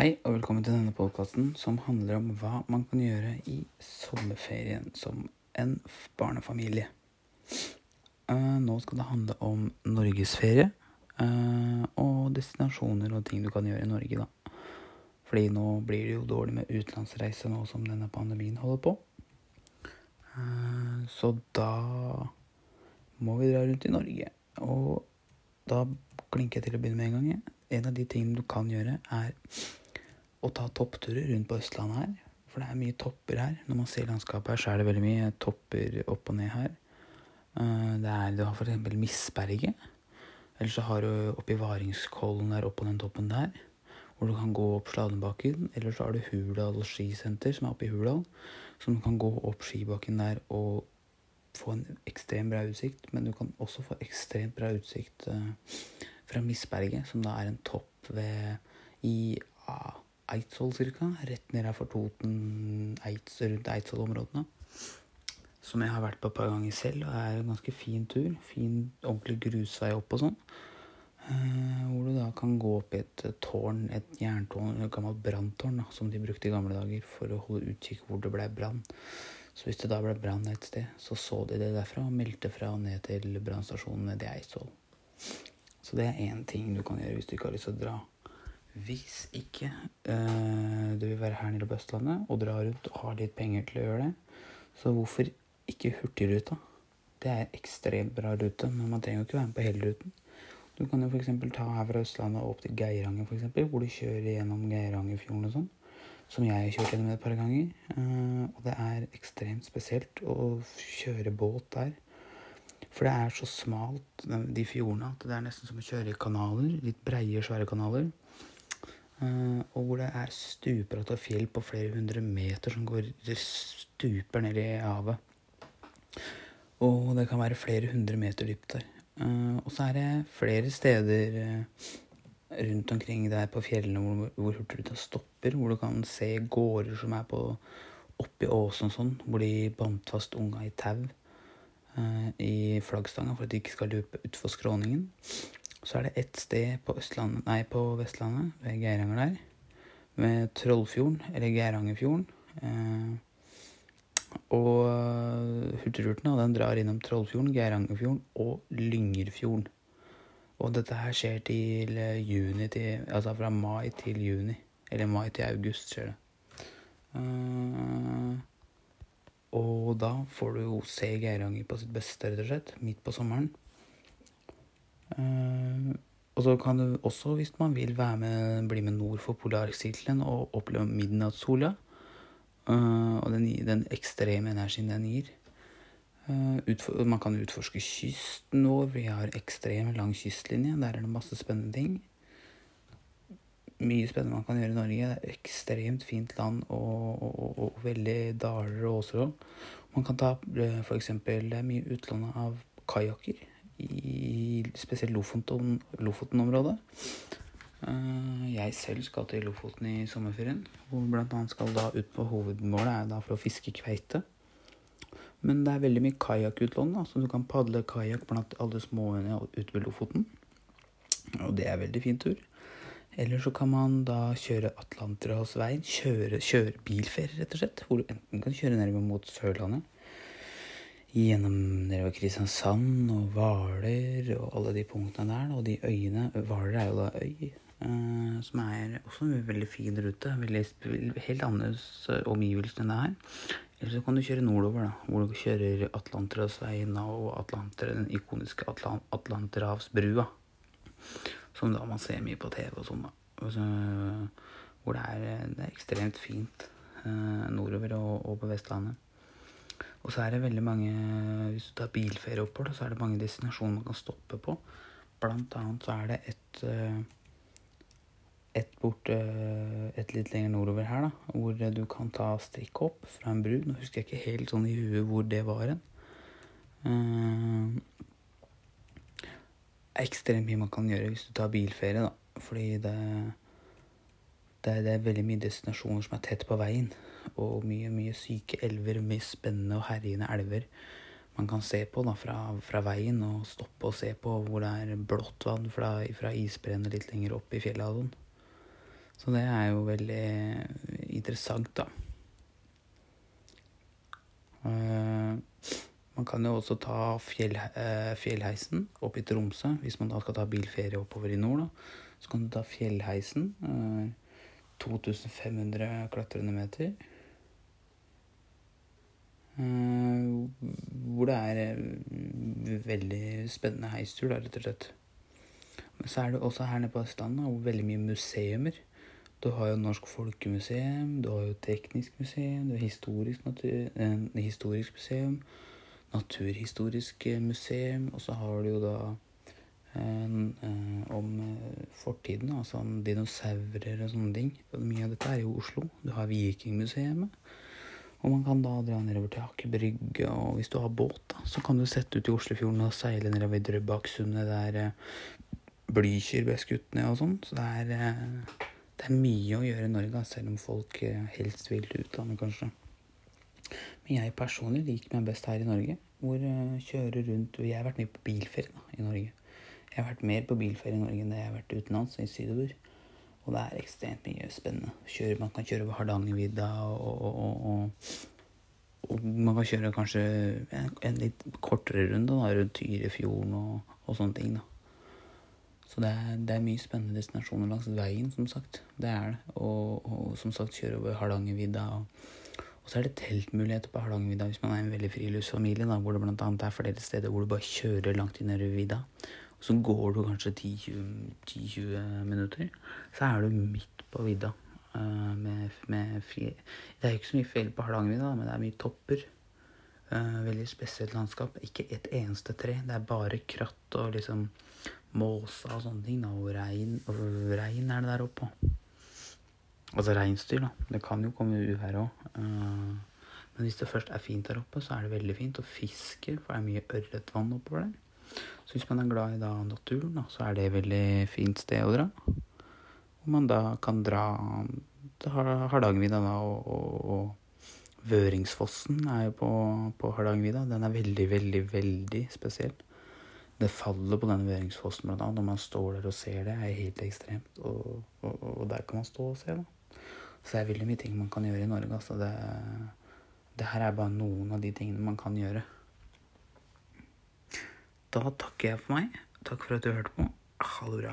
Hei og velkommen til denne podkasten som handler om hva man kan gjøre i sommerferien som en barnefamilie. Uh, nå skal det handle om norgesferie uh, og destinasjoner og ting du kan gjøre i Norge, da. Fordi nå blir det jo dårlig med utenlandsreise nå som denne pandemien holder på. Uh, så da må vi dra rundt i Norge. Og da klinker jeg til å begynne med en gang. En av de tingene du kan gjøre, er å ta toppturer rundt på Østlandet her. For det er mye topper her. Når man ser landskapet her, så er det veldig mye topper opp og ned her. Eh, det er, du har f.eks. Misberget. Eller så har du oppi Varingskollen der oppå den toppen der. Hvor du kan gå opp Sladenbakken. Eller så har du Hurdal skisenter, som er oppe i Hurdal. Så du kan gå opp skibakken der og få en ekstremt bra utsikt. Men du kan også få ekstremt bra utsikt uh, fra Misberget, som da er en topp ved i Eidsvoll ca. Rett ned her for Toten, Eids, rundt Eidsvoll-områdene. Som jeg har vært på et par ganger selv, og det er en ganske fin tur. Fin, ordentlig grusvei opp og sånn. Uh, hvor du da kan gå opp i et tårn, et jerntårn, et gammelt branntårn, som de brukte i gamle dager for å holde utkikk hvor det ble brann. Så hvis det da ble brann et sted, så så de det derfra og meldte fra og ned til brannstasjonen nede i Eidsvoll. Så det er én ting du kan gjøre hvis du ikke har lyst til å dra hvis ikke øh, du vil være her nede på Østlandet og dra rundt og har litt penger til å gjøre det, så hvorfor ikke Hurtigruta? Det er ekstremt bra rute, men man trenger jo ikke være med på hele ruten. Du kan jo f.eks. ta her fra Østlandet og opp til Geiranger, for eksempel, hvor du kjører gjennom Geirangerfjorden og sånn. Som jeg har kjørt gjennom et par ganger. Uh, og det er ekstremt spesielt å kjøre båt der. For det er så smalt, de fjordene, at det er nesten som å kjøre i kanaler. Litt breie, svære kanaler. Uh, og hvor det er stupbratt og fjell på flere hundre meter som går stuper ned i havet. Og det kan være flere hundre meter dypt der. Uh, og så er det flere steder uh, rundt omkring der på fjellene hvor, hvor Hurtigruta stopper, hvor du kan se gårder som er på oppi åsen og sånn, hvor de bandt fast unga i tau i flaggstanga for at de ikke skal løpe utfor skråningen. Så er det ett sted på, Østlandet, nei, på Vestlandet, ved Geiranger der, med Trollfjorden, eller Geirangerfjorden. Eh, og Hurtigruten den drar innom Trollfjorden, Geirangerfjorden og Lyngerfjorden. Og dette her skjer til eh, juni til, Altså fra mai til juni. Eller mai til august skjer det. Eh, og da får du jo se Geiranger på sitt beste, rett og slett. Midt på sommeren. Uh, og så kan du også, hvis man vil, være med, bli med nord for polarsirkelen og oppleve midnattssola. Uh, og den, den, ekstreme energien den gir. Uh, man kan utforske kysten vår. Vi har ekstremt lang kystlinje. Der er det masse spennende ting. Mye spennende man kan gjøre i Norge. Det er ekstremt fint land og, og, og, og veldig daler og åser. Man kan ta f.eks. Det er mye utlandet av kajakker i spesielt Lofoten-området. Lofoten eh, jeg selv skal til Lofoten i sommerferien. Hvor bl.a. skal da ut på hovedmålet er da for å fiske kveite. Men det er veldig mye kajakkutlån, så du kan padle kajakk blant alle småøyene ute ved Lofoten. Og det er en veldig fin tur. Eller så kan man da kjøre Atlanterhavsveien. Kjøre, kjøre bilferie, rett og slett. Hvor du enten kan kjøre nedover mot Sørlandet gjennom nedover Kristiansand og Hvaler og alle de punktene der. Og de øyene Hvaler er jo da øy, eh, som er også en veldig fin rute. Veldig, helt annerledes omgivelser enn det her. Eller så kan du kjøre nordover, da, hvor du kjører Atlanterhavsveien og Atlanter, den ikoniske Atlant Atlanterhavsbrua. Som da man ser mye på TV og sånn, da. Så, hvor det er, det er, ekstremt fint eh, nordover og, og på Vestlandet. Og så er det veldig mange Hvis du tar bilferie oppover, så er det mange destinasjoner man kan stoppe på. Blant annet så er det et eh, et, bort, eh, et litt lenger nordover her, da, hvor du kan ta strikkhopp fra en bru. Nå husker jeg ikke helt sånn i huet hvor det var hen. Uh, ekstremt mye man kan gjøre hvis du tar bilferie, da. Fordi det, det, det er veldig mye destinasjoner som er tett på veien og mye, mye syke elver, mye spennende og herjende elver man kan se på da, fra, fra, veien og stoppe og se på hvor det er blått vann fra, fra isbreene litt lenger opp i Fjellhallen. Så det er jo veldig interessant, da. Uh, man kan jo også ta fjell, uh, fjellheisen opp i Tromsø, hvis man da skal ta bilferie oppover i nord. da. Så kan du ta fjellheisen. Uh, 2500 klatrende meter. Eh, hvor det er eh, veldig spennende heistur, da, rett og slett. Men så er det også her nede på Østlandet veldig mye museumer. Du har jo Norsk Folkemuseum, du har jo Teknisk museum, du har Historisk, natur, eh, historisk museum, Naturhistorisk museum, og så har du jo da eh, eh, om eh, fortiden, altså om dinosaurer og sånne ting. Mye av dette er jo Oslo. Du har Vikingmuseet. Og man kan da dra nedover til Aker Brygge, og hvis du har båt, da, så kan du sette ut i Oslofjorden og seile nedover Drøbaksundet der eh, Blykjer ble skutt ned og sånn. Så det er, eh, det er mye å gjøre i Norge, selv om folk eh, helst vil til utlandet, kanskje. Men jeg personlig liker meg best her i Norge, hvor jeg kjører rundt Jeg har vært mye på bilferie da, i Norge. Jeg har vært mer på bilferie i Norge enn det jeg har vært utenlands, i sydover. Og det er ekstremt mye spennende. Kjører, man kan kjøre over Hardangervidda, og, og, og, og, man kan kjøre kanskje en, en litt kortere runde da, rundt Tyrifjorden og, sånne ting. da. Så det er, det er mye spennende destinasjoner langs veien, som sagt. Det er det. Og, som sagt kjøre over Hardangervidda. Og, så er det teltmuligheter på Hardangervidda hvis man er en veldig friluftsfamilie, da, hvor det annet er flere steder hvor du bare kjører langt inn i vidda. Så går du kanskje 10-20 minutter, så er du midt på vidda. Uh, med, med fri... Det er ikke så mye fjell på Hardangervidda, men det er mye topper. Uh, veldig spesielt landskap. Ikke et eneste tre. Det er bare kratt og liksom måsa og sånne ting. Og rein, og rein er det der oppe. Altså reinsdyr, da. Det kan jo komme uvær òg. Uh, men hvis det først er fint der oppe, så er det veldig fint å fiske, for det er mye ørretvann oppover der. Så hvis man er glad i da naturen, da, så er det et veldig fint sted å dra. Hvor man da kan dra Hardangervidda da, og, og, og Vøringsfossen er jo på, på Hardangervidda. Den er veldig, veldig, veldig spesiell. Det fallet på denne Vøringsfossen blant annet, når man står der og ser det, er helt ekstremt. Og, og der kan man stå og se, da. Så det er veldig mye ting man kan gjøre i Norge. Altså det, det her er bare noen av de tingene man kan gjøre. Da takker jeg for meg. Takk for at du hørte på. Ha det bra.